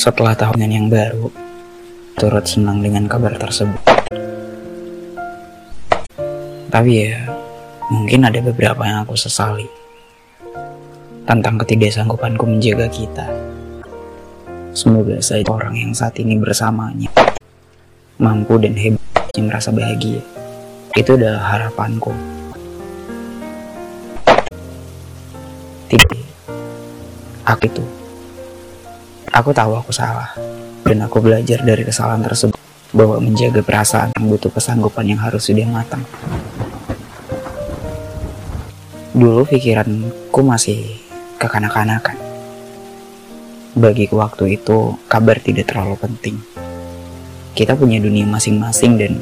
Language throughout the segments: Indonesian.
Setelah tahunan yang baru, turut senang dengan kabar tersebut. Tapi ya, mungkin ada beberapa yang aku sesali tentang ketidaksanggupanku menjaga kita. Semoga saja orang yang saat ini bersamanya mampu dan hebat merasa bahagia. Itu adalah harapanku. Tidak, aku itu Aku tahu aku salah, dan aku belajar dari kesalahan tersebut bahwa menjaga perasaan yang butuh kesanggupan yang harus sudah matang. Dulu pikiranku masih kekanak-kanakan. Bagi waktu itu, kabar tidak terlalu penting. Kita punya dunia masing-masing dan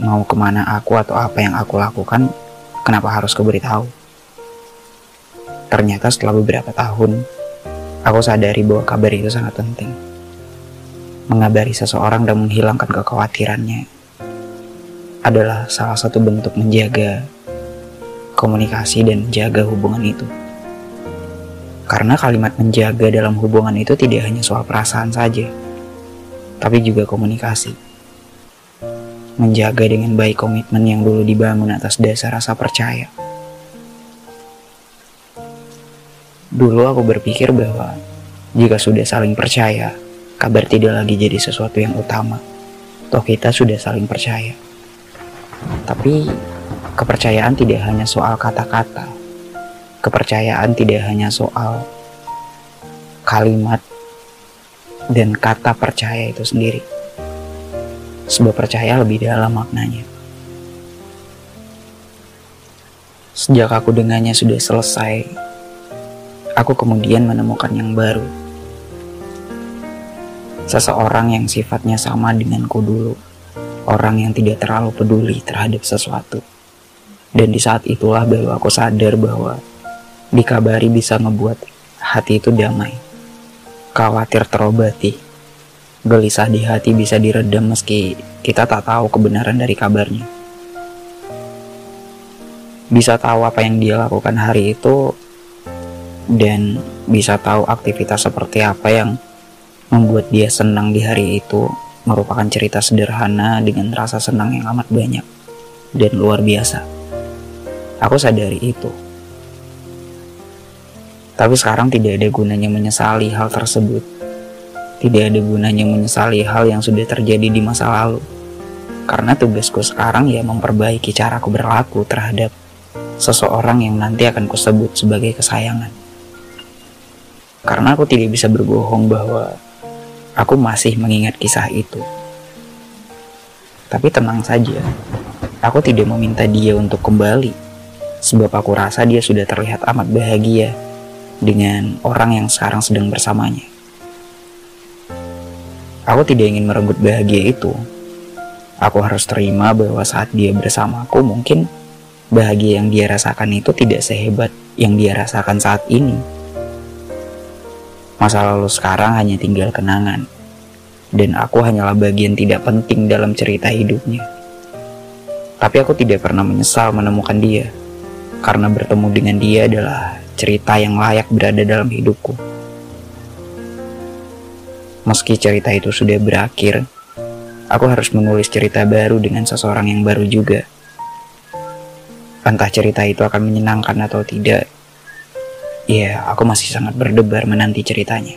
mau ke mana aku atau apa yang aku lakukan, kenapa harus keberitahu? Ternyata setelah beberapa tahun, Aku sadari bahwa kabar itu sangat penting. Mengabari seseorang dan menghilangkan kekhawatirannya adalah salah satu bentuk menjaga komunikasi dan menjaga hubungan itu. Karena kalimat menjaga dalam hubungan itu tidak hanya soal perasaan saja, tapi juga komunikasi. Menjaga dengan baik komitmen yang dulu dibangun atas dasar rasa percaya. Dulu aku berpikir bahwa jika sudah saling percaya, kabar tidak lagi jadi sesuatu yang utama. Toh kita sudah saling percaya. Tapi kepercayaan tidak hanya soal kata-kata. Kepercayaan tidak hanya soal kalimat dan kata percaya itu sendiri. Sebuah percaya lebih dalam maknanya. Sejak aku dengannya sudah selesai, aku kemudian menemukan yang baru. Seseorang yang sifatnya sama denganku dulu. Orang yang tidak terlalu peduli terhadap sesuatu. Dan di saat itulah baru aku sadar bahwa dikabari bisa ngebuat hati itu damai. Khawatir terobati. Gelisah di hati bisa diredam meski kita tak tahu kebenaran dari kabarnya. Bisa tahu apa yang dia lakukan hari itu dan bisa tahu aktivitas seperti apa yang membuat dia senang di hari itu merupakan cerita sederhana dengan rasa senang yang amat banyak dan luar biasa. Aku sadari itu. Tapi sekarang tidak ada gunanya menyesali hal tersebut. Tidak ada gunanya menyesali hal yang sudah terjadi di masa lalu. Karena tugasku sekarang ya memperbaiki caraku berlaku terhadap seseorang yang nanti akan kusebut sebagai kesayangan. Karena aku tidak bisa berbohong bahwa aku masih mengingat kisah itu. Tapi tenang saja, aku tidak meminta dia untuk kembali, sebab aku rasa dia sudah terlihat amat bahagia dengan orang yang sekarang sedang bersamanya. Aku tidak ingin merenggut bahagia itu. Aku harus terima bahwa saat dia bersamaku mungkin bahagia yang dia rasakan itu tidak sehebat yang dia rasakan saat ini. Masa lalu sekarang hanya tinggal kenangan, dan aku hanyalah bagian tidak penting dalam cerita hidupnya. Tapi aku tidak pernah menyesal menemukan dia, karena bertemu dengan dia adalah cerita yang layak berada dalam hidupku. Meski cerita itu sudah berakhir, aku harus menulis cerita baru dengan seseorang yang baru juga. Entah cerita itu akan menyenangkan atau tidak, Ya, aku masih sangat berdebar menanti ceritanya.